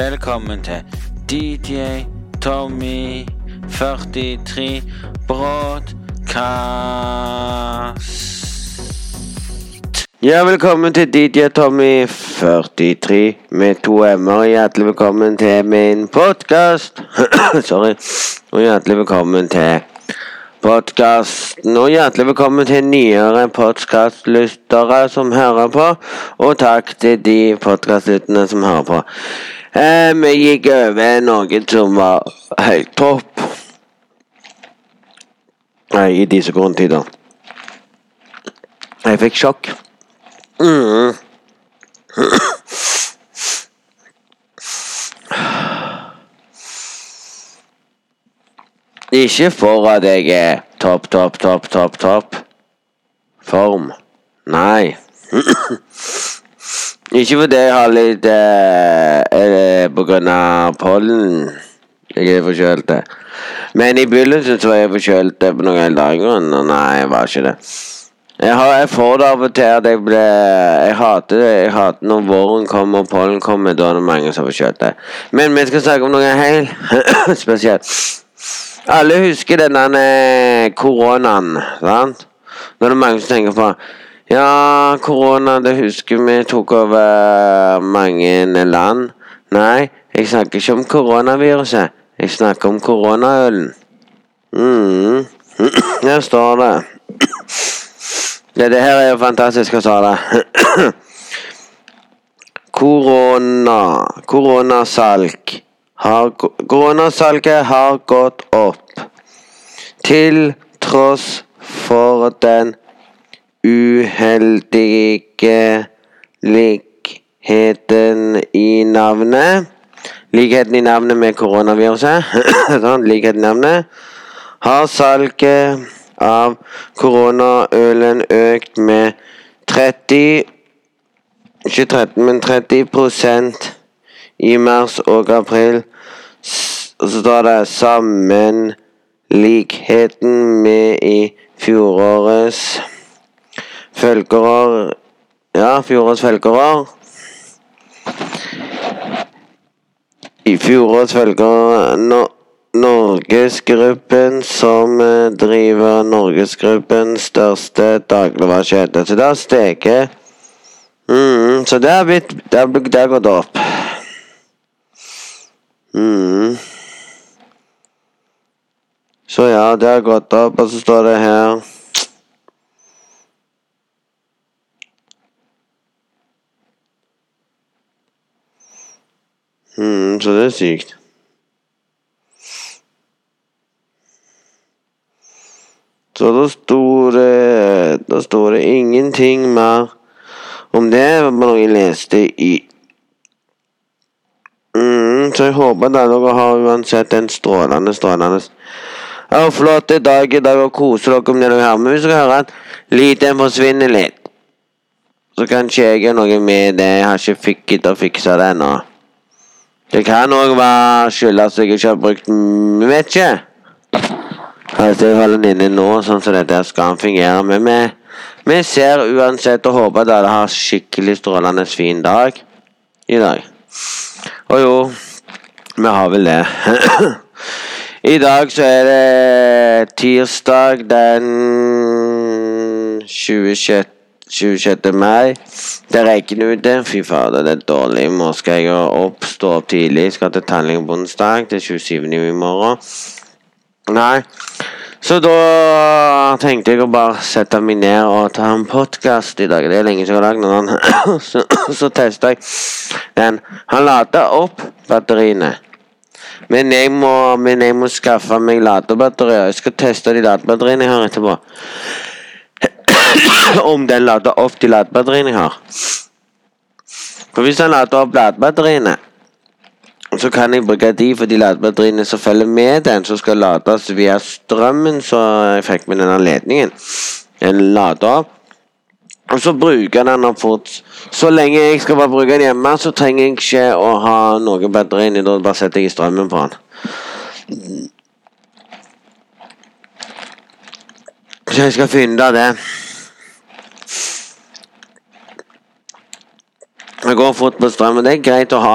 Velkommen til DJ Tommy 43 Broadcast. Ja, velkommen til DJ Tommy 43 med to m-er. Hjertelig velkommen til min podkast. Sorry. Og hjertelig velkommen til podkasten. Og hjertelig velkommen til nyere podkastlyttere som hører på. Og takk til de podkastlytterne som hører på. Eh, vi gikk over noe som var helt topp. Nei, i disse grunntider. Jeg fikk sjokk. Mm. Ikke for at jeg er topp, topp, topp, topp, topp form. Nei. Ikke fordi jeg har litt eh, eh, På grunn av pollen. Jeg er forkjølt. Men i begynnelsen så var jeg forkjølt på noen helt annen grunn. og Nei, jeg var ikke det. Jeg, har, jeg får det av og til at jeg ble Jeg hater det. Jeg hater når våren kommer og pollen kommer. Da er det mange som er forkjølte. Men vi skal snakke om noe helt spesielt. Alle husker denne koronaen, sant? Nå er det mange som tenker på Ja, korona, det husker vi tok over mange land. Nei, jeg snakker ikke om koronaviruset. Jeg snakker om koronaølen. Mm. Der står det. Det her er jo fantastisk å sa det. Korona. Koronasalg. Har, koronasalget har gått opp. Til tross for den uheldige likheten i navnet. Likheten i navnet med koronaviruset. sånn, likheten i navnet. Har salget av koronaølen økt med 30 Ikke 13, men 30% i mars og april. Og så står det sammenlikheten med i fjorårets følgeår Ja, fjorårets følgeår. I fjorårets følgeår no, Norgesgruppen som driver Norgesgruppens største dagligvarekjede. Så det har steget. Mm, så det har blitt Det har gått opp. Mm. Så ja, det har gått opp, og så står det her mm, Så det er sykt. Så da sto det Da står det ingenting mer om det, noe jeg leste i mm, Så jeg håper dere har uansett en strålende, strålende ja, flott dag i dag og kose dere med dere hører. Men hvis dere hører at lyden forsvinner litt, så kanskje jeg gjør noe med det. Jeg har ikke fikket å fikse det ennå. Det kan òg skyldes at jeg ikke har brukt Vi Vet ikke. Altså, jeg holder den inne nå, sånn som dette skal fungere. Men vi, vi ser uansett og håper at alle har skikkelig strålende fin dag i dag. Og jo, vi har vel det. I dag så er det tirsdag den 26. 26. mai. Det regner ute. Fy fader, det er dårlig. I morgen skal jeg opp, stå opp tidlig. Skal til Talling på onsdag. Det er 27. i morgen. Nei. Så da tenkte jeg å bare sette meg ned og ta en podkast i dag. Det er lenge siden jeg har lagd noen. så, så testa jeg den. Han lada opp batteriene. Men jeg, må, men jeg må skaffe meg ladebatterier. Jeg skal teste de ladebatteriene jeg har etterpå. Om den lader opp de ladebatteriene jeg har. For hvis den lader opp ladebatteriene så kan jeg bruke de for de ladebatteriene som følger med den, som skal lades via strømmen så jeg fikk med denne ledningen. Den lader opp. Og så bruker den den fort. Så lenge jeg skal bare bruke den hjemme, så trenger jeg ikke å ha noe batteri inni. Da bare setter jeg strømmen på den. Så jeg skal finne det. Det går fort på strømmen. Det er greit å ha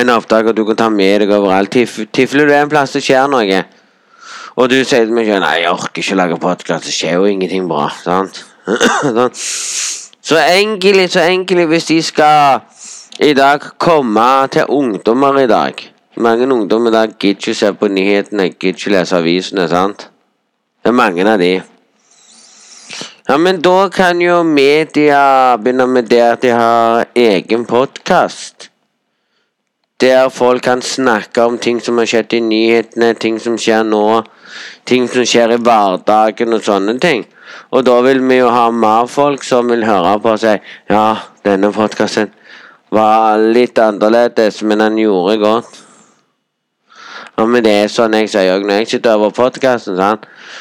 en opptak du kan ta med deg overalt. Tif Tifler du en plass det skjer noe, og du sier til meg selv Nei, jeg orker ikke å lage podkast, det skjer jo ingenting bra. Sant? Så enkelt, så enkelt hvis de skal i dag komme til ungdommer i dag Mange ungdommer i dag gidder ikke se på nyhetene, gidder ikke lese avisene, sant? Det er mange av de. Ja, men da kan jo media begynne med det at de har egen podkast. Der folk kan snakke om ting som har skjedd i nyhetene, ting som skjer nå, ting som skjer i hverdagen og sånne ting. Og da vil vi jo ha mer folk som vil høre på og si ja, denne podkasten var litt annerledes, men den gjorde godt. Ja, men det er sånn jeg sier òg når jeg sitter over podkasten.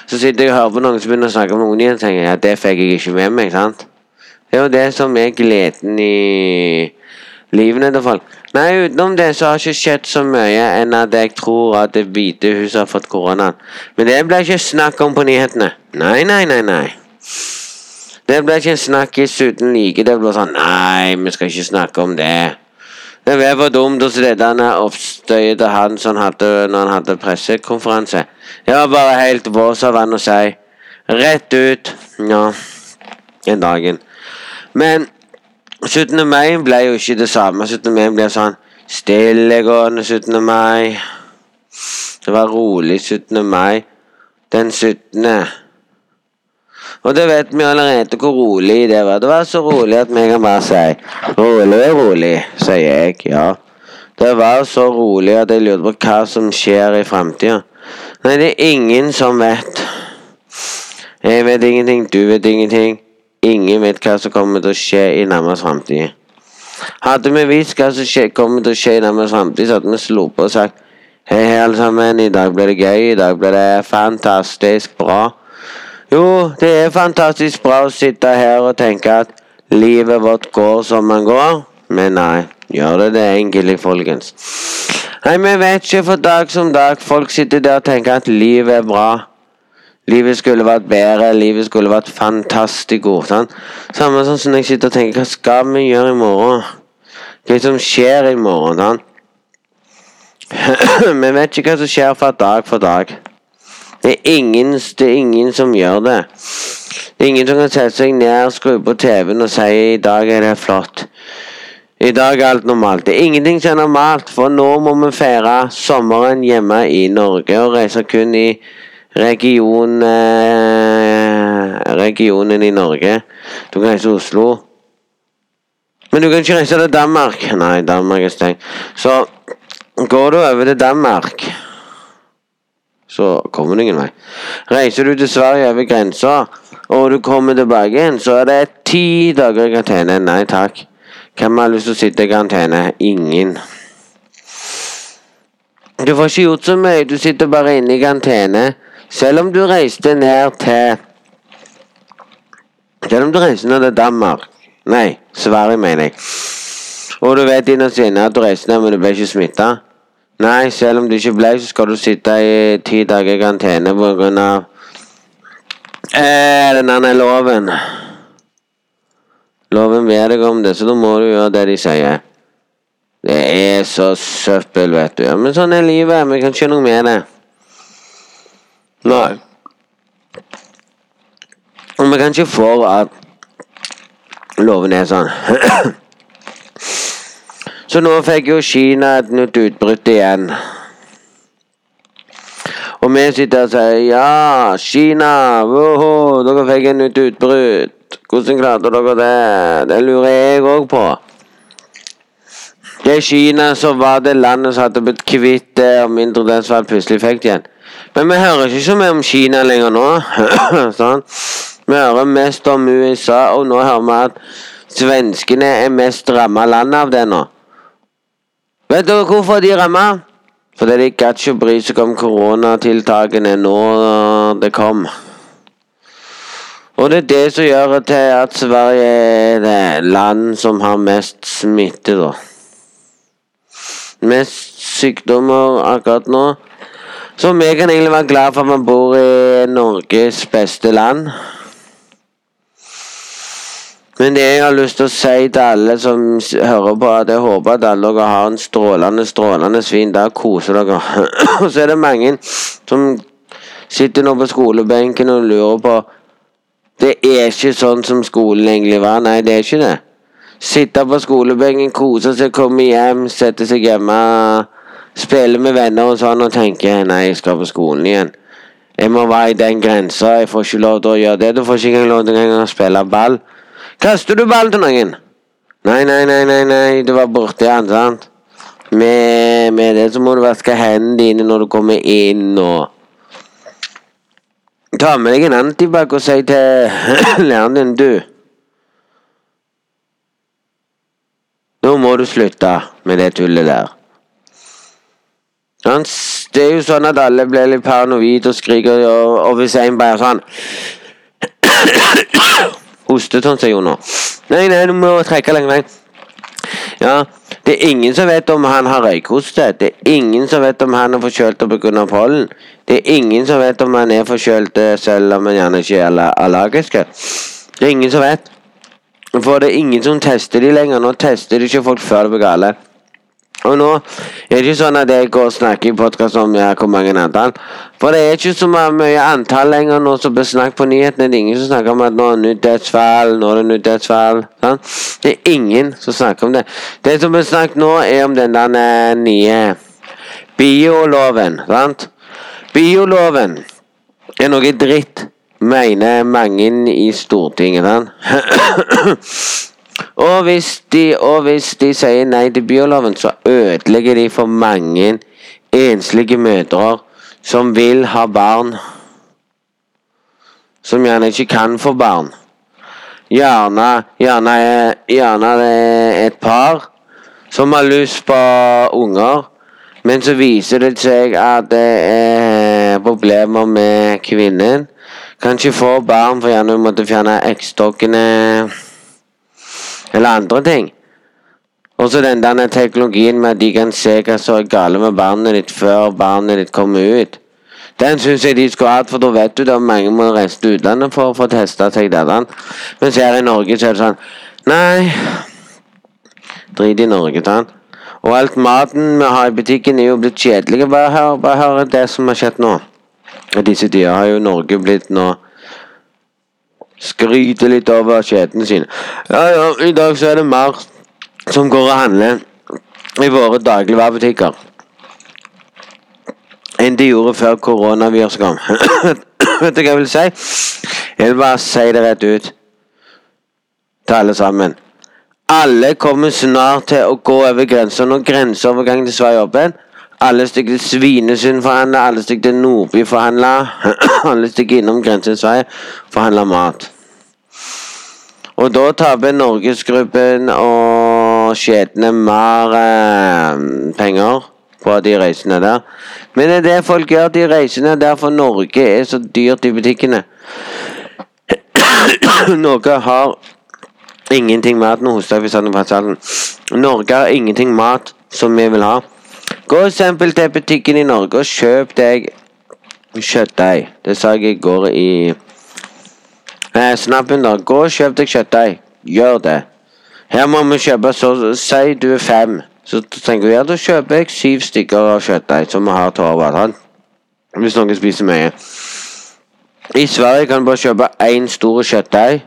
Så sitter jeg og hører på noen som begynner å snakke om noen igjen, tenker jeg at det fikk jeg ikke med meg. sant? Det er jo det som er gleden i livene til folk. Nei, utenom det så har det ikke skjedd så mye enn at jeg tror at Det hvite huset har fått koronaen. Men det ble ikke snakk om på nyhetene. Nei, nei, nei, nei. Det ble ikke en snakkis uten like. Det ble sånn Nei, vi skal ikke snakke om det. Det var for dumt hos lederne oppstøyet til han som hadde når han hadde pressekonferanse. Det var bare helt vås av han å si. Rett ut. Ja, den dagen. Men 17. mai ble jo ikke det samme. 17. mai ble sånn stillegående 17. mai. Det var rolig 17. mai. Den 17. Og det vet vi allerede hvor rolig det var. Det var så rolig at vi kan bare si rolig er rolig, sier jeg. Ja. Det var så rolig at jeg lurte på hva som skjer i framtida. Nei, det er ingen som vet. Jeg vet ingenting, du vet ingenting. Ingen vet hva som kommer til å skje i nærmest framtid. Hadde vi visst hva som skje, kommer til å skje i nærmest framtid, så hadde vi sluppet og sagt Hei, hei, alle sammen. I dag ble det gøy. I dag ble det fantastisk bra. Jo, det er fantastisk bra å sitte her og tenke at livet vårt går som man går. Men nei, gjør det det egentlig, folkens? Nei, vi vet ikke for dag som dag. Folk sitter der og tenker at livet er bra. Livet skulle vært bedre, livet skulle vært fantastisk godt. Sant? Samme sånn som jeg sitter og tenker Hva skal vi gjøre i morgen? Hva som skjer i morgen? Sant? vi vet ikke hva som skjer fra dag for dag. Det er, ingen, det er ingen som gjør det. Det er ingen som kan sette seg ned, skru på TV-en og si i dag er det flott. I dag er alt normalt. Det er ingenting som er normalt, for nå må vi feire sommeren hjemme i Norge og reise kun i region, eh, regionen i Norge. Du kan reise til Oslo. Men du kan ikke reise til Danmark. Nei, Danmark er stengt. Så går du over til Danmark, så kommer du ingen vei. Reiser du til Sverige over grensa, og du kommer tilbake igjen, så er det ti dager i karantene. Nei takk. Hvem har lyst til å sitte i karantene? Ingen. Du får ikke gjort så mye. Du sitter bare inne i karantene. Selv om du reiste ned til Selv om du reiste ned til Danmark Nei, Sverige, mener jeg. Og du vet innerst inne at du reiste ned, men du ble ikke smitta. Nei, selv om du ikke ble, så skal du sitte i ti dager i karantene av eh, den andre loven. Loven ber deg om det, så da må du gjøre det de sier. Det er så søppel, vet du. Ja, men sånn er livet. Vi kan ikke noe med det. Nei. Og vi kan ikke få at loven er sånn. Så nå fikk jo Kina et nytt utbrudd igjen. Og vi sitter og sier ja, Kina, woho, dere fikk et nytt utbrudd. Hvordan klarte dere det? Det lurer jeg òg på. Det er Kina som var det landet som hadde blitt kvitt det, og mindre den som plutselig fikk det igjen. Men vi hører ikke så mye om Kina lenger nå. sånn. Vi hører mest om USA, og nå hører vi at svenskene er mest ramma land av det nå. Vet dere hvorfor de ramma? Fordi de gadd ikke å bry seg om koronatiltakene nå det kom. Og det er det som gjør til at Sverige er det land som har mest smitte, da. Mest sykdommer akkurat nå. Så vi kan egentlig være glad for at vi bor i Norges beste land. Men det jeg har lyst til å si til alle som hører på, at jeg håper at alle dere har en strålende, strålende fin dag. Koser dere. Og så er det mange som sitter nå på skolebenken og lurer på Det er ikke sånn som skolen egentlig var. Nei, det er ikke det. Sitte på skolebenken, kose seg, komme hjem, sette seg hjemme, spille med venner og sånn og tenke Nei, jeg skal på skolen igjen. Jeg må være i den grensa. Jeg får ikke lov til å gjøre det. Du får ikke engang lov til å spille ball. Kaster du ball til noen? Nei, nei, nei, nei, nei. det var borti han, sant? Med, med det så må du vaske hendene dine når du kommer inn og Ta med deg en antibac og si til læreren din Du, nå må du slutte med det tullet der. Det er jo sånn at alle blir litt paranoid og skriker, og hvis en bare sånn Hostet sånn som jeg nå. Nei, nei, du må trekke lenger vei. Ja, det er ingen som vet om han har røykhoste. Det er ingen som vet om han er forkjølt pga. pollen. Det er ingen som vet om han er forkjølt eh, selv om han gjerne ikke er allergisk. Det er ingen som vet. For det er ingen som tester de lenger. Nå tester de ikke folk før det blir gale. Og nå er det ikke sånn at jeg går og snakker i podkast om ja, hvor mange antall. For det er ikke så mye antall lenger nå som blir snakket på nyhetene. Det er ingen som snakker om at nå er det nytt dødsfall, nå er det nytt dødsfall. Sant? Det er ingen som snakker om det. Det som blir snakket nå, er om den der eh, nye bioloven. Sant? Bioloven er noe dritt, mener mange i Stortinget. Sant? Og hvis, de, og hvis de sier nei til bioloven, så ødelegger de for mange enslige mødre som vil ha barn, som gjerne ikke kan få barn. Gjerne, gjerne, gjerne er et par som har lyst på unger, men så viser det seg at det er problemer med kvinnen. Kan ikke få barn, for gjerne hun måtte fjerne eggstokkene eller andre ting. Og så den der teknologien med at de kan se hva som er gale med barnet ditt før barnet ditt kommer ut. Den syns jeg de skulle hatt, for da vet du det er mange må reise til utlandet for å få testa seg der. Mens her i Norge så er det sånn Nei, drit i Norge, sant. Og alt maten vi har i butikken er jo blitt kjedelig. Bare hør, bare hør det som har skjedd nå. Og disse dyra har jo Norge blitt nå Skryter litt over kjedene sine. Ja, ja, i dag så er det mer som går og handler i våre dagligvarebutikker enn de gjorde før koronaviruset kom. Vet du hva jeg vil si? Jeg vil bare si det rett ut til alle sammen. Alle kommer snart til å gå over grensa når grenseovergangen Sverige er åpen. Alle stikker til Svinesund forhandler, alle stikker til Nordby forhandler. alle stikker innom grensen til Sverige forhandler mat. Og da taper Norgesgruppen og skjedene mer eh, penger på de reisene der. Men det er det folk gjør, de reisene der for Norge er så dyrt i butikkene. Norge har ingenting mat Nå hoster jeg hvis han er Norge har ingenting mat som vi vil ha. Gå eksempel til butikken i Norge og kjøp deg kjøttdeig. Det sa jeg i går i eh, snappen. da. Gå og kjøp deg kjøttdeig. Gjør det. Her må vi kjøpe så Si du er fem. Så tenker vi ja, da kjøper jeg syv stykker av kjøttdeig som vi har til over. sant? Hvis noen spiser mye. I Sverige kan du bare kjøpe én stor kjøttdeig.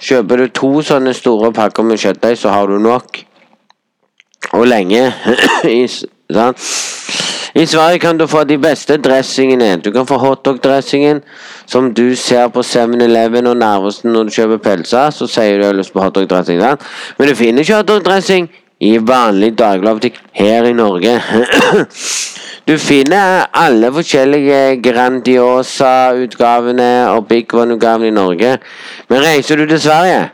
Kjøper du to sånne store pakker med kjøttdeig, så har du nok. Og lenge. Sant? I Sverige kan du få de beste dressingene. Du kan få hotdog-dressingen som du ser på 7-Eleven og Narvesen når du kjøper pølser. Så sier du har lyst på hotdog-dressing. Men du finner ikke hotdog-dressing i vanlig dagligvarebutikk her i Norge. Du finner alle forskjellige Grandiosa-utgavene og Big One-utgavene i Norge. Men reiser du til Sverige,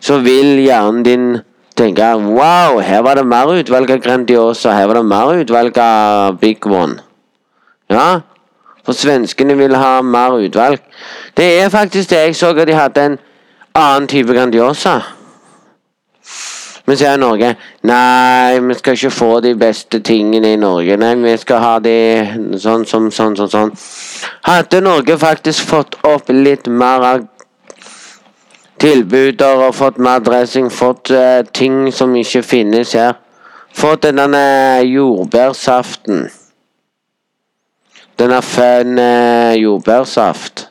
så vil hjernen din tenke Wow, her var det mer utvalg av Grandiosa. Her var det mer utvalg av Big One. Ja, for svenskene vil ha mer utvalg. Det er faktisk det jeg så at de hadde en annen type Grandiosa. Men så er Norge Nei, vi skal ikke få de beste tingene i Norge. Nei, vi skal ha de sånn sånn, sånn, sånn, sånn. Hadde Norge faktisk fått opp litt mer av tilbuder og fått mer dressing. Fått uh, ting som ikke finnes her. Fått denne jordbærsaften. Denne fun uh, jordbærsaft.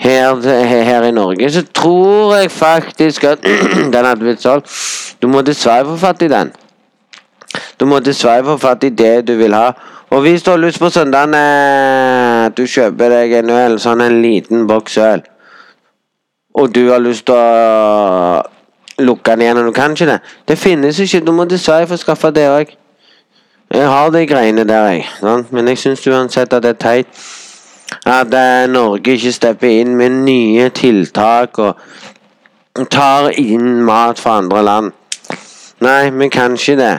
Her, her, her i Norge så tror jeg faktisk at den hadde blitt solgt. Du må dessverre få fatt i den. Du må dessverre få fatt i det du vil ha. Og hvis du har lyst på søndagen at du kjøper deg en øl, sånn en liten boks øl, og du har lyst til å lukke den igjen, og du kan ikke det Det finnes ikke. Du må dessverre få skaffa det òg. Jeg har de greiene der, jeg. Men jeg syns uansett at det er teit at eh, Norge ikke stepper inn med nye tiltak og tar inn mat fra andre land. Nei, vi kan ikke det.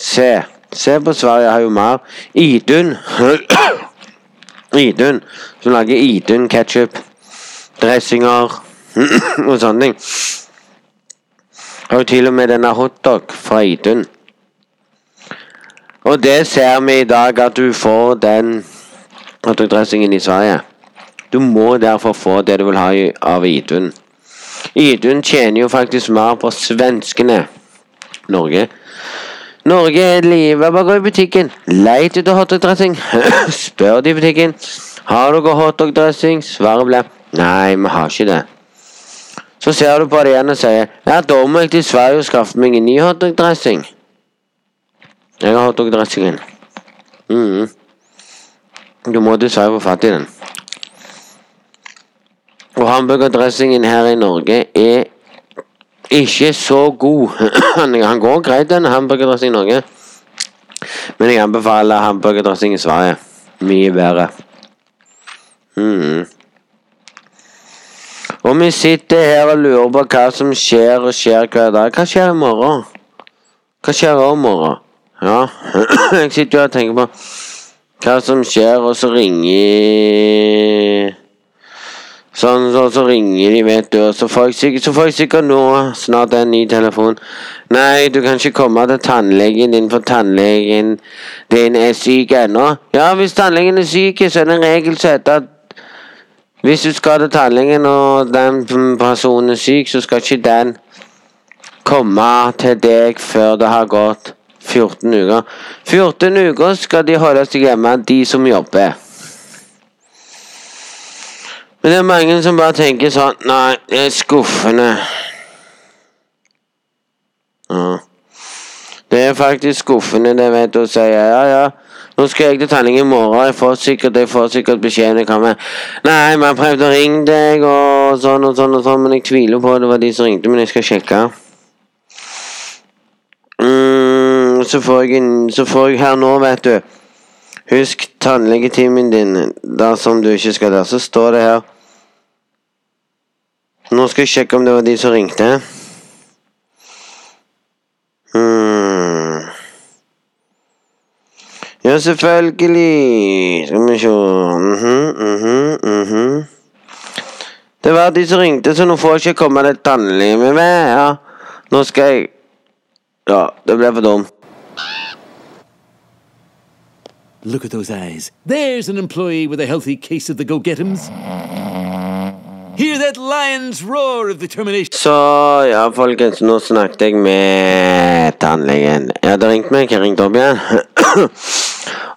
Se. Se på Sverige, har jo mer. Idun. Idun. Som lager Idun ketsjup. Dressinger og sånne ting. Og til og med denne hotdog fra Idun. Og det ser vi i dag, at du får den hotdogdressingen i Sverige. Du må derfor få det du vil ha av Idun. Idun tjener jo faktisk mer på svenskene. Norge Norge er livet. Bare gå i butikken. Leit etter hotdogdressing. Spør de i butikken. Har dere hotdogdressing. Svaret blir nei, vi har ikke det. Så ser du på det igjen og sier ja, da må jeg til Sverige og skaffe meg en ny hotdogdressing. Jeg har hotdogdressingen. Mm. Du må til Sverige få fatt i den. Og hamburgerdressingen her i Norge er ikke så god. Han går greit, den hamburgerdressingen i Norge. Men jeg anbefaler hamburgerdressing i Sverige. Mye bedre. Mm. Og vi sitter her og lurer på hva som skjer og skjer hver dag. Hva skjer i morgen? Hva skjer i morgen? Ja, jeg sitter jo og tenker på hva som skjer, og så ringer Sånn, så, så ringer de, vet du, og så får, jeg så får jeg sikkert nå snart en ny telefon. Nei, du kan ikke komme til tannlegen din, for tannlegen din er syk ennå. Ja, hvis tannlegen er syk, så er det en regel som heter at hvis du skader tallingen og den personen er syk, så skal ikke den komme til deg før det har gått 14 uker. 14 uker skal de holde seg hjemme, de som jobber. Men det er mange som bare tenker sånn Nei, det er skuffende. Ja. Det er faktisk skuffende, det vet du, å si ja, ja. Nå skal jeg til tanning i morgen, jeg får sikkert, jeg får sikkert beskjeden jeg kommer. Nei, vi har prøvd å ringe deg og sånn og sånn og sånn, men jeg tviler på det var de som ringte, men jeg skal sjekke. Mm, så får jeg, så får jeg her nå, vet du. Husk tannlegetimen din dersom du ikke skal der. Så står det her Nå skal jeg sjekke om det var de som ringte. Hmm. Ja, selvfølgelig. Skal vi se mm -hmm, mm -hmm, mm -hmm. Det var de som ringte, så nå får jeg ikke komme til tannlegen med meg. Ja. Nå skal jeg Ja, det ble for dumt. Look at those eyes. There's an employee with a healthy case of the go get'ems. Hear that lion's roar of determination. Så ja, folkens, nå snakket jeg med tannlegen. Jeg hadde ringt meg, jeg ringte opp igjen.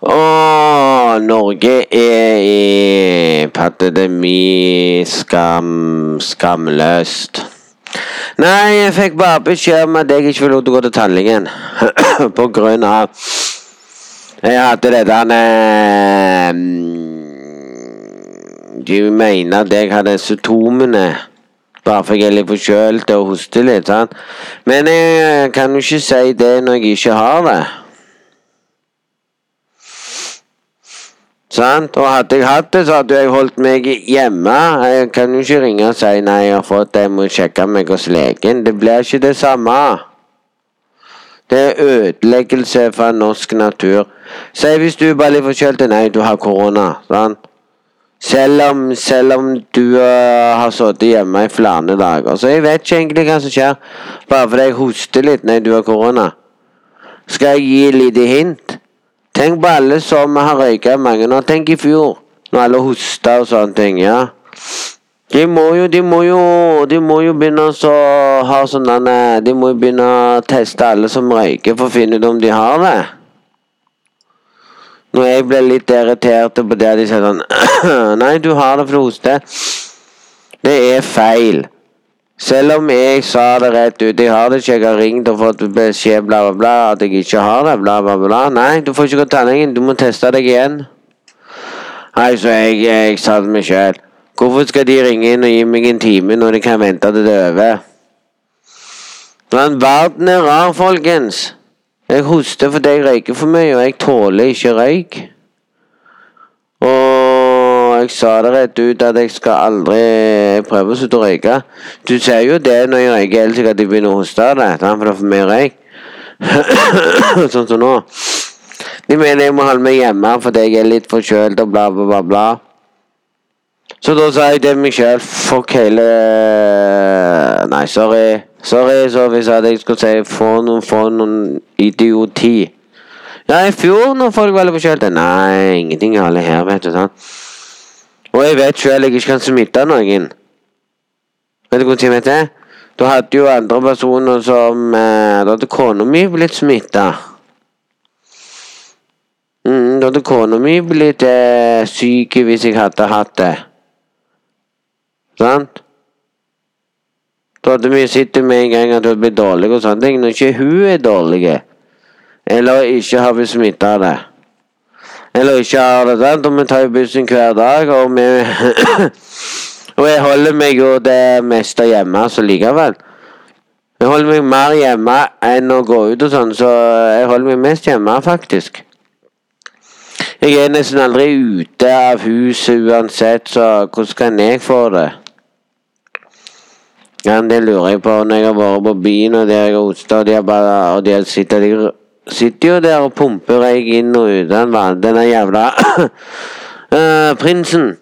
Og Norge er i pandemi skam, skamløst. Nei, jeg fikk bare beskjed om at jeg ikke ville gå til tannlegen. På grunn av Jeg hadde det der eh, De mener at jeg hadde symptomene. Bare fordi jeg er litt forkjølt og hoster litt. sant? Men jeg kan jo ikke si det når jeg ikke har det. Sant? Og hadde jeg hatt det, så hadde jeg holdt meg hjemme. Jeg kan jo ikke ringe og si nei, jeg har fått det, jeg må sjekke meg hos legen. Det blir ikke det samme. Det er ødeleggelse fra norsk natur. Si hvis du bare litt forkjølt, nei, du har korona. sant? Selv om, selv om du uh, har sittet hjemme i flere dager. Så jeg vet ikke egentlig hva som skjer. Bare fordi jeg hoster litt når du har korona. Skal jeg gi et lite hint? Tenk på alle som har røyka mange år. Tenk i fjor, når alle hosta og sånne ting. ja. De må jo, de må jo, de må jo begynne å ha sånne De må jo begynne å teste alle som røyker, for å finne ut om de har det. Når jeg ble litt irritert på det de sier sånn Nei, du har det for å hoste. Det er feil. Selv om jeg sa det rett ut, jeg har det ikke, jeg har ringt og fått beskjed bla, bla, bla, at jeg ikke har det, bla, bla, bla. Nei, du får ikke gå til tannlegen, du må teste deg igjen. Nei, så jeg, jeg sa det meg sjøl, hvorfor skal de ringe inn og gi meg en time når de kan vente til det er over? Men verden er rar, folkens. Jeg hoster fordi jeg røyker for mye, og jeg tåler ikke røyk. Og jeg sa det rett ut at jeg skal aldri prøve å slutte å røyke. Du ser jo det når jeg røyker, helt sikkert at jeg begynner å hoste av det. For det er for mye røyk. sånn som nå. De mener jeg må holde meg hjemme fordi jeg er litt forkjølt og bla, bla, bla. bla. Så da sa jeg til meg sjøl fuck hele Nei, sorry. Sorry, så hvis jeg skulle si få noen, få noen idioti. Ja, i fjor når folk var litt forkjølte Nei, ingenting alle her, vet du. sant? Og jeg vet sjøl jeg ikke kan smitte noen. Vet du hvor tid det er? Da hadde jo andre personer som eh, Da hadde kona mi blitt smitta. Mm, da hadde kona mi blitt eh, syk hvis jeg hadde hatt det. Sant? Da hadde vi sett med en gang at hun hadde blitt dårlig og sånne ting. Når ikke hun er dårlig, eller ikke har blitt smitta av det Eller ikke har det, sant? Og vi tar jo bussen hver dag, og vi Og jeg holder meg jo det meste hjemme, så likevel. Jeg holder meg mer hjemme enn å gå ut og sånn, så jeg holder meg mest hjemme, faktisk. Jeg er nesten aldri ute av huset uansett, så hvordan kan jeg få det? Ja, det lurer jeg på når jeg har vært på byen og der jeg har hosta, og de har bare Og de har sittet de sitter jo der og pumper røyk inn og ut. Denne jævla uh, prinsen.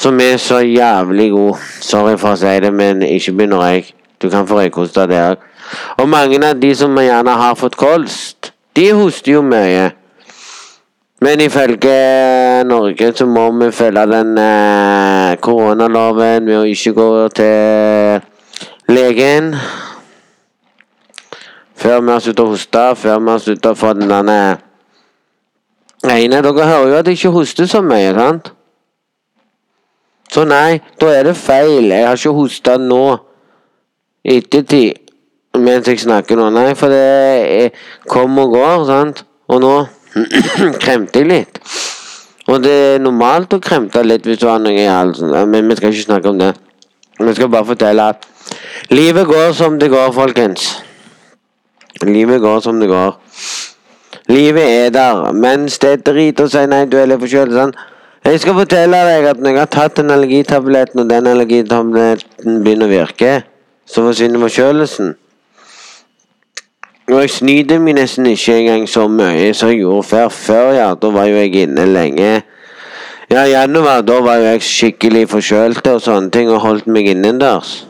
Som er så jævlig god. Sorry for å si det, men ikke begynn å røyke. Du kan få røykost av det òg. Og mange av de som gjerne har fått kolst, de hoster jo mye. Men ifølge Norge så må vi følge den eh, koronaloven ved å ikke gå til legen. Før vi har sluttet å hoste, før vi har sluttet å få den der Ene, dere hører jo at jeg ikke hoster så mye, sant? Så nei, da er det feil. Jeg har ikke hosta nå. Ettertid. Mens jeg snakker nå. Nei, for det er, kom og går, sant? Og nå kremter jeg litt. Og det er normalt å kremte litt hvis du har noe i halsen, men vi skal ikke snakke om det. Vi skal bare fortelle at livet går som det går, folkens. Livet går som det går. Livet er der, mens det driter seg nei, du er litt forkjølet. Sånn. Jeg skal fortelle deg at når jeg har tatt den allergitabletten, og den allergitabletten begynner å virke, så forsvinner forkjølelsen. Og jeg snyter meg nesten ikke engang så mye som jeg gjorde før. Før, ja, da var jo jeg inne lenge. Ja, i januar, da var jo jeg skikkelig forkjølt og sånne ting, og holdt meg innendørs.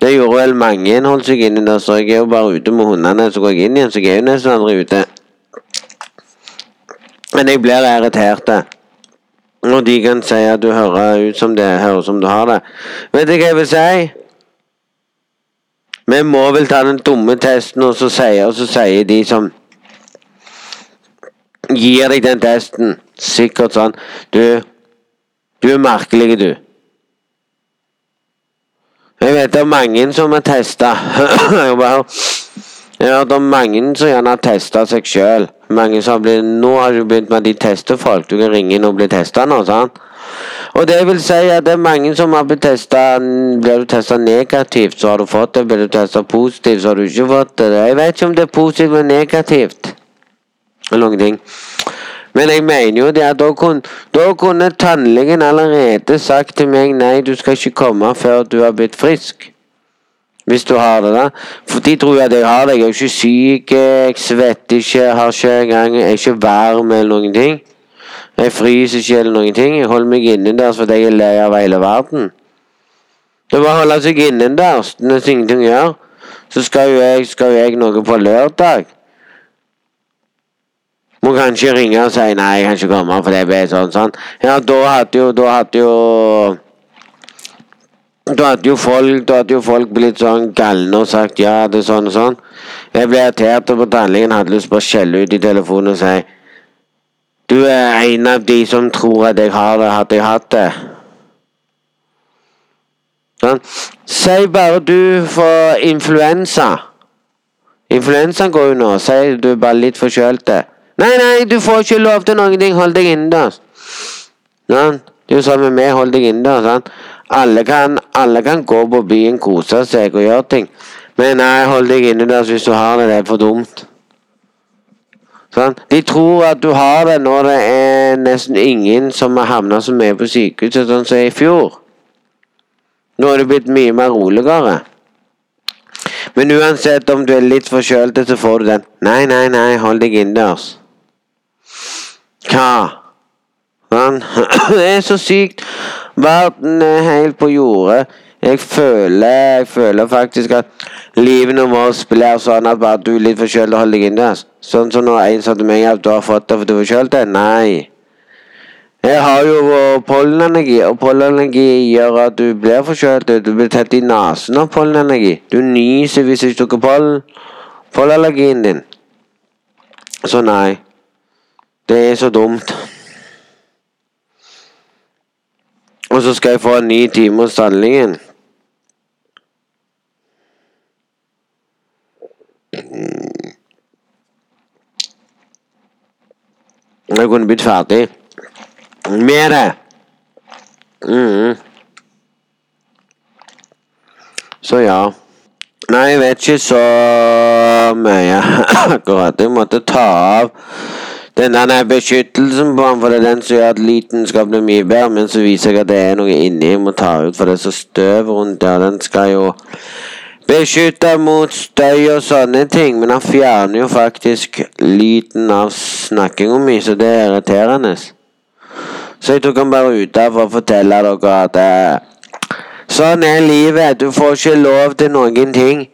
Det gjorde vel mange holdt seg det, så jeg er jo bare ute med hundene, så går jeg inn igjen, så jeg er jo nesten aldri ute. Men jeg blir irritert. Når de kan si at du hører ut som det høres som du har det. Vet du hva jeg vil si? Vi må vel ta den dumme testen, og så sier, og så sier de som gir deg den testen, sikkert sånn Du, du er merkelig, du. Jeg vet det er mange som har testa. Jeg har hørt om mange som gjerne har testa seg sjøl. Mange som har blitt, Nå har du begynt med at de tester folk. Du kan ringe inn og bli testa nå. sant? Og det vil si at det er mange som har blitt testa Blir du testa negativt, så har du fått det. Blir du testa positivt, så har du ikke fått det. Jeg vet ikke om det er positivt eller negativt. Eller noen ting. Men jeg mener jo det at da kunne, da kunne tannlegen allerede sagt til meg nei, du skal ikke komme før du har blitt frisk. Hvis du har det, da. For de tror at jeg har det. Jeg er jo ikke syk, jeg svetter ikke, har ikke engang Jeg er ikke varm eller noen ting. Jeg fryser ikke eller noen ting. Jeg holder meg innendørs fordi jeg er lei av hele verden. Det er bare å holde seg innendørs når ingenting gjør. Så skal jo jeg, skal jo jeg noe på lørdag. Må kanskje ringe og si nei, jeg kan ikke komme for det ble sånn sånn. Ja, da hadde jo, da hadde jo Da hadde jo folk, da hadde jo folk blitt sånn galne og sagt ja, det sånn og sånn. Jeg ble irritert på tannlegen, hadde lyst på å skjelle ut i telefonen og si Du er en av de som tror at jeg har det, hadde jeg hatt det. Sånn. Si bare du får influensa. Influensaen går jo nå. Si du er bare litt forkjølt. Nei, nei, du får ikke lov til noen ting. Hold deg innendørs. Sånn. Det er jo sånn med meg. Hold deg innendørs. Sånn. Alle alle kan gå på byen, kose seg og gjøre ting. Men nei, hold deg innendørs hvis du har det. Det er for dumt. Sånn. De tror at du har det når det er nesten ingen som har havna så mye på sykehuset sånn som i fjor. Nå er det blitt mye mer roligere. Men uansett om du er litt forkjølt, så får du den. Nei, nei, nei, hold deg innendørs. Hva? Sånn. Det er så sykt. Verden er helt på jordet. Jeg føler, jeg føler faktisk at livet vårt blir sånn at bare du er litt forkjølt og holder deg inne. Sånn som når en sa til meg at du har fått det fordi du er forkjølt. Nei. Jeg har jo pollenenergi, og pollenenergi gjør at du blir forkjølt. Du blir tett i nesen av pollenenergi. Du nyser hvis du ikke tar pollen. Pollenallergien din. Så nei. Det er så dumt. Og så skal jeg få en ny time hos tannlegen. Jeg kunne blitt ferdig med det. Mm. Så ja. Nei, jeg vet ikke så mye akkurat. Jeg måtte ta av den der beskyttelsen på ham, for det er den som gjør at lyden skal bli mye bedre. Men så viser jeg at det er noe inni jeg må ta ut, for det er så støv rundt der. Den skal jo beskytte mot støy og sånne ting, men han fjerner jo faktisk lyden av snakkinga mi, så det er irriterende. Så jeg tok han bare ut der for å fortelle dere at eh, sånn er livet. Du får ikke lov til noen ting.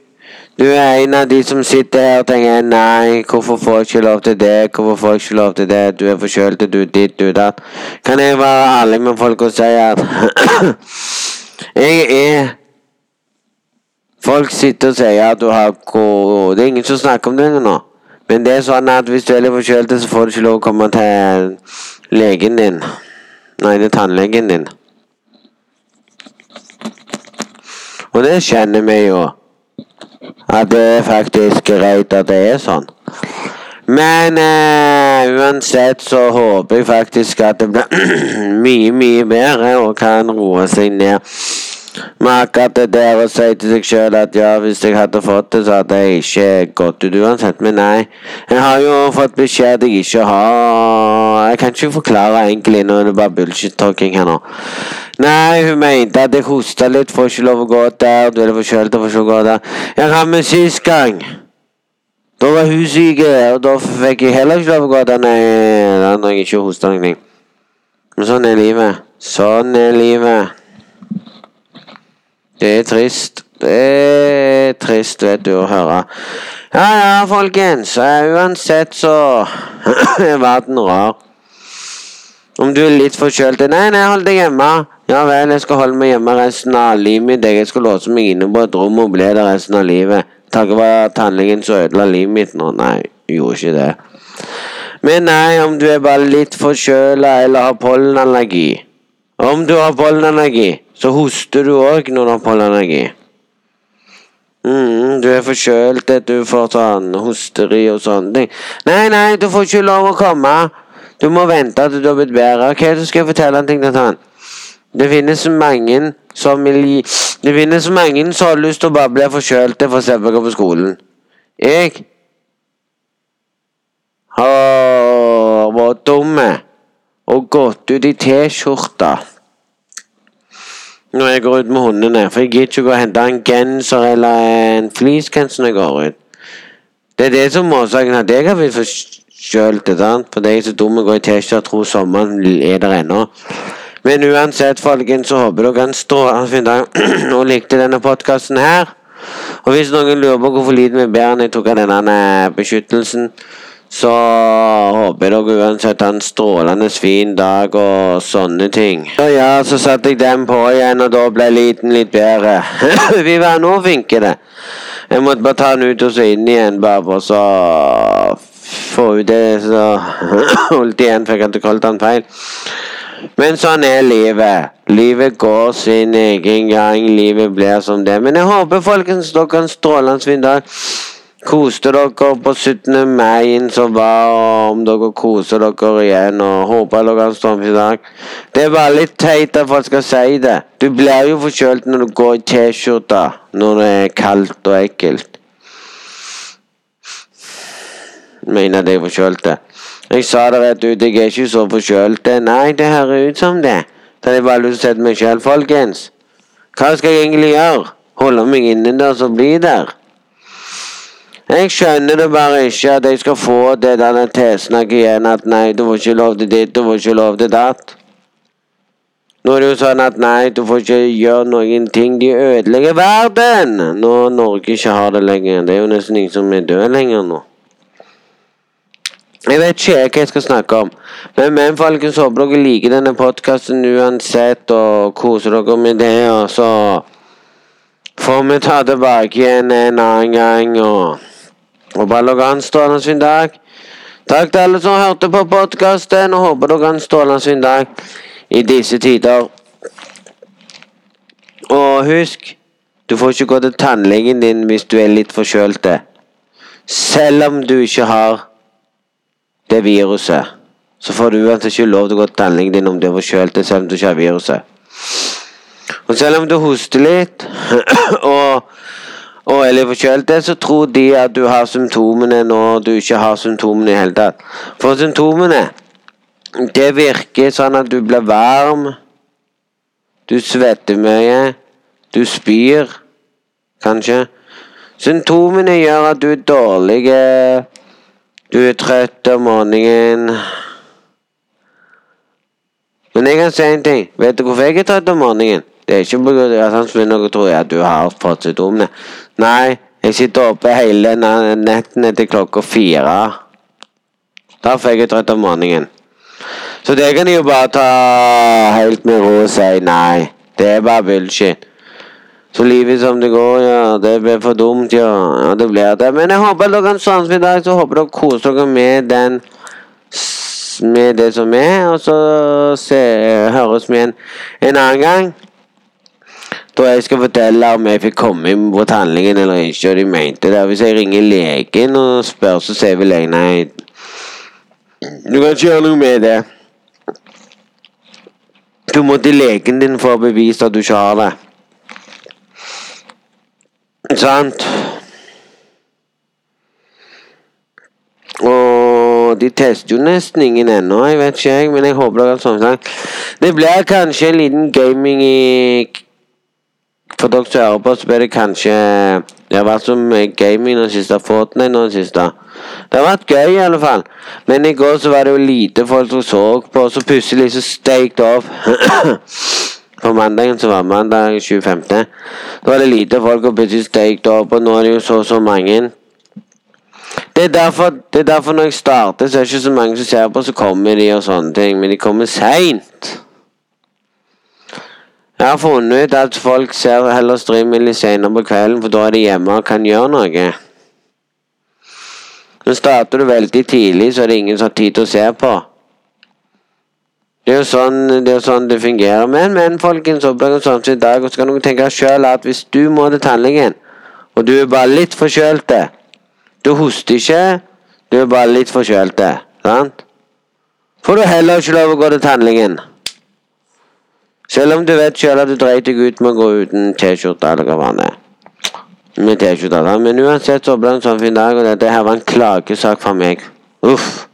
Du er en av de som sitter her og tenker nei, hvorfor får jeg ikke lov til det, hvorfor får jeg ikke lov til det, du er forkjølt, du er ditt, du datt. Kan jeg være ærlig med folk og si at jeg er Folk sitter og sier at du har Det er ingen som snakker om det nå. Men det er sånn at hvis du er litt forkjølt, så får du ikke lov å komme til legen din. Nei, er tannlegen din. Og det kjenner vi jo. At det er faktisk greit at det er sånn. Men eh, uansett så håper jeg faktisk at det blir mye, mye bedre og kan roe seg ned. Men akkurat det der å si til seg sjøl at ja, hvis jeg hadde fått det, så hadde jeg ikke gått ut uansett. Men nei, jeg har jo fått beskjed jeg ikke har Jeg kan ikke forklare egentlig nå, det er bare bullshit-talking her nå. Nei, hun mente at jeg hosta litt, får ikke lov å gå der. Du er forkjølt og får ikke gå der. Jeg har med sist gang. Da var hun syk, og da fikk jeg heller ikke lov å gå der. Nei, da når jeg ikke hosta noe. Men sånn er livet. Sånn er livet. Det er trist. Det er trist, vet du, å høre. Ja ja, folkens. Uansett så er verden rar. Om du er litt forkjølt Nei, nei, hold deg hjemme. Ja vel, jeg skal holde meg hjemme resten av livet mitt. Jeg skal låse meg inne på et rom og bli der resten av livet. Takket være tannlegen som ødela livet mitt nå. Nei, gjorde ikke det. Men nei, om du er bare litt forkjøla eller har pollenallergi Om du har pollenallergi, så hoster du òg når du har pollenallergi. Mm, du er forkjølt, du får sånn hosteri og sånne ting. Nei, nei, du får ikke lov å komme. Du må vente til du har blitt bedre. Ok, så skal jeg fortelle en ting til han. Det finnes mange som vil Det finnes mange som har lyst til å bare bli forkjølte for å gå på skolen. Jeg har vært dumme og gått ut i T-skjorta når jeg går ut med hundene. For jeg gidder ikke å hente en genser eller en fleecegenser når jeg går ut. Det er det som er årsaken at jeg har blitt forkjølt. For jeg er så dum å gå i T-skjorte og tror sommeren er der ennå. Men uansett, folkens, så håper dere en strålende dag og likte denne podkasten her. Og hvis noen lurer på hvorfor lyden min bedre enn jeg tok av denne beskyttelsen, Så håper dere uansett har en strålende fin dag og sånne ting. Så ja, så satte jeg den på igjen, og da ble lyden litt bedre. Vi var nå flinke, det. Jeg måtte bare ta den ut og så inn igjen, bare for så få ut det, så holdt igjen, for jeg hadde kalt den feil. Men sånn er livet. Livet går sin egen gang. Livet blir som det. Men jeg håper folkens dere har en strålende fin dag. Koste dere på 17. mai som var, og om dere koser dere igjen. og Håper dere har en fin dag. Det er bare litt teit at folk skal si det. Du blir jo forkjølt når du går i T-skjorte når det er kaldt og ekkelt. Mener at jeg er forkjølt. Jeg sa det rett ut, jeg er ikke så forkjølt. Nei, det høres ut som det. Da er jeg bare lyst til å sette meg sjøl, folkens. Hva skal jeg egentlig gjøre? Holde meg innendørs og bli der? Jeg skjønner det bare ikke at jeg skal få det der tilsnakket igjen at nei, du får ikke lov til ditt, du får ikke lov til datt. Nå er det jo sånn at nei, du får ikke gjøre noen ting. De ødelegger verden! Når Norge ikke har det lenger. Det er jo nesten ingen som er død lenger nå. Jeg vet ikke hva jeg skal snakke om. Men, men folkens, håper dere liker denne podkasten uansett, og koser dere med det. Og så får vi ta tilbake igjen en annen gang. Og, og bare dere an en strålende fin dag. Takk til alle som hørte på podkasten, og håper dere har en strålende fin dag i disse tider. Og husk, du får ikke gå til tannlegen din hvis du er litt forkjølt. Selv om du ikke har det viruset, så får du uansett ikke lov til å gå til tannlegen din om du er forkjølt, selv om du ikke har viruset. Og selv om du hoster litt og, og er litt forkjølt, så tror de at du har symptomene når du ikke har symptomene i hele tatt. For symptomene, det virker sånn at du blir varm, du svetter mye, du spyr, kanskje. Symptomene gjør at du er dårlig du er trøtt om morgenen. Men jeg kan si en ting. Vet du hvorfor jeg er trøtt om morgenen? Det er ikke pga. at han noe tror at du har fått symptomene. Nei, jeg sitter oppe hele nettene til klokka fire. Da får jeg trøtt om morgenen. Så det kan jeg jo bare ta helt med ro og si nei. Det er bare bullshit. Så livet som det går, ja. Det blir for dumt, ja. ja det blir det. Men jeg håper dere en sånn i dag, så håper dere koser dere med den Med det som er. Og så se, høres vi igjen en annen gang. Da jeg skal fortelle om jeg fikk komme inn på tannlegen eller ikke, og de mente det. Hvis jeg ringer legen og spør, så sier vel jeg nei. Du kan ikke gjøre noe med det. Du må til legen din for å bevise at du ikke har det. Sant? Og de tester jo nesten ingen ennå, jeg vet ikke, jeg, men jeg håper det er sånn. Det blir kanskje en liten gaming i For dere som hører på, så blir det kanskje Det har vært som gaming den siste, Fortnite nå den siste. Det har vært gøy, i alle fall. Men i går så var det jo lite folk som så på, og så plutselig så det opp. På mandagen som var mandag 25. Da var det lite folk, og plutselig staked opp, og nå er det jo så så mange. Det er, derfor, det er derfor når jeg starter, så er det ikke så mange som ser på, så kommer de og sånne ting. Men de kommer seint. Jeg har funnet ut at folk ser heller streamen senere på kvelden, for da er de hjemme og kan gjøre noe. Men starter du veldig tidlig, så er det ingen som har tid til å se på. Det er jo sånn det, er sånn det fungerer. Men, men folkens, oppdager sånn som i dag, og så kan dere tenke sjøl at hvis du må til tannlegen, og du er bare litt forkjølt Du hoster ikke, du er bare litt forkjølt, sant? Får du heller ikke lov å gå til tannlegen. Selv om du vet sjøl at du dreit deg ut med å gå uten T-skjorte eller hva det er. Med T-skjorte. Men uansett så ble det en sånn fin dag, og dette her var en klagesak for meg. Uff.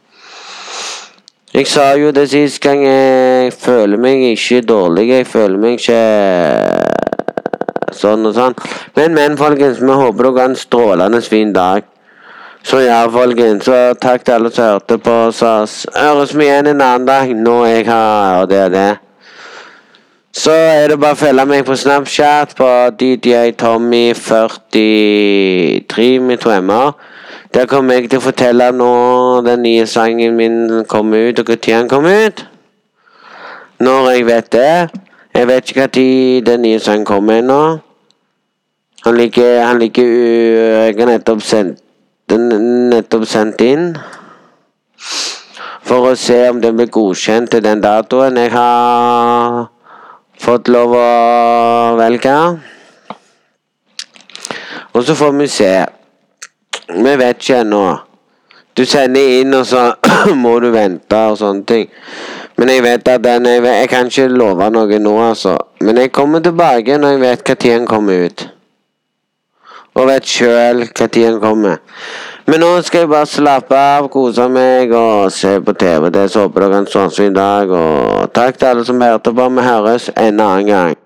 Jeg sa jo det sist gang, jeg føler meg ikke dårlig. Jeg føler meg ikke sånn og sånn. Men, men, folkens, vi håper dere har en strålende fin dag. Så ja, folkens, så takk til alle som hørte på. Så høres vi igjen en annen dag når jeg har det og det. Så er det bare å følge meg på Snapchat på DJTommy43 med to m-er. Der kommer jeg til å fortelle når den nye sangen min kommer ut, og når den kommer ut. Når jeg vet det. Jeg vet ikke når den nye sangen kommer ennå. Han ligger, han ligger Jeg har nettopp sendt den nettopp sendt inn. For å se om den blir godkjent til den datoen jeg har fått lov å velge. Og så får vi se. Vi vet ikke ennå. Du sender inn, og så må du vente og sånne ting. Men jeg vet at den Jeg, jeg kan ikke love noe nå, altså. Men jeg kommer tilbake når jeg vet når den kommer ut. Og vet sjøl når den kommer. Men nå skal jeg bare slappe av, kose meg og se på TV. Det så håper dere en sånn som i dag. Og takk til alle som hørte på. Vi høres en annen gang.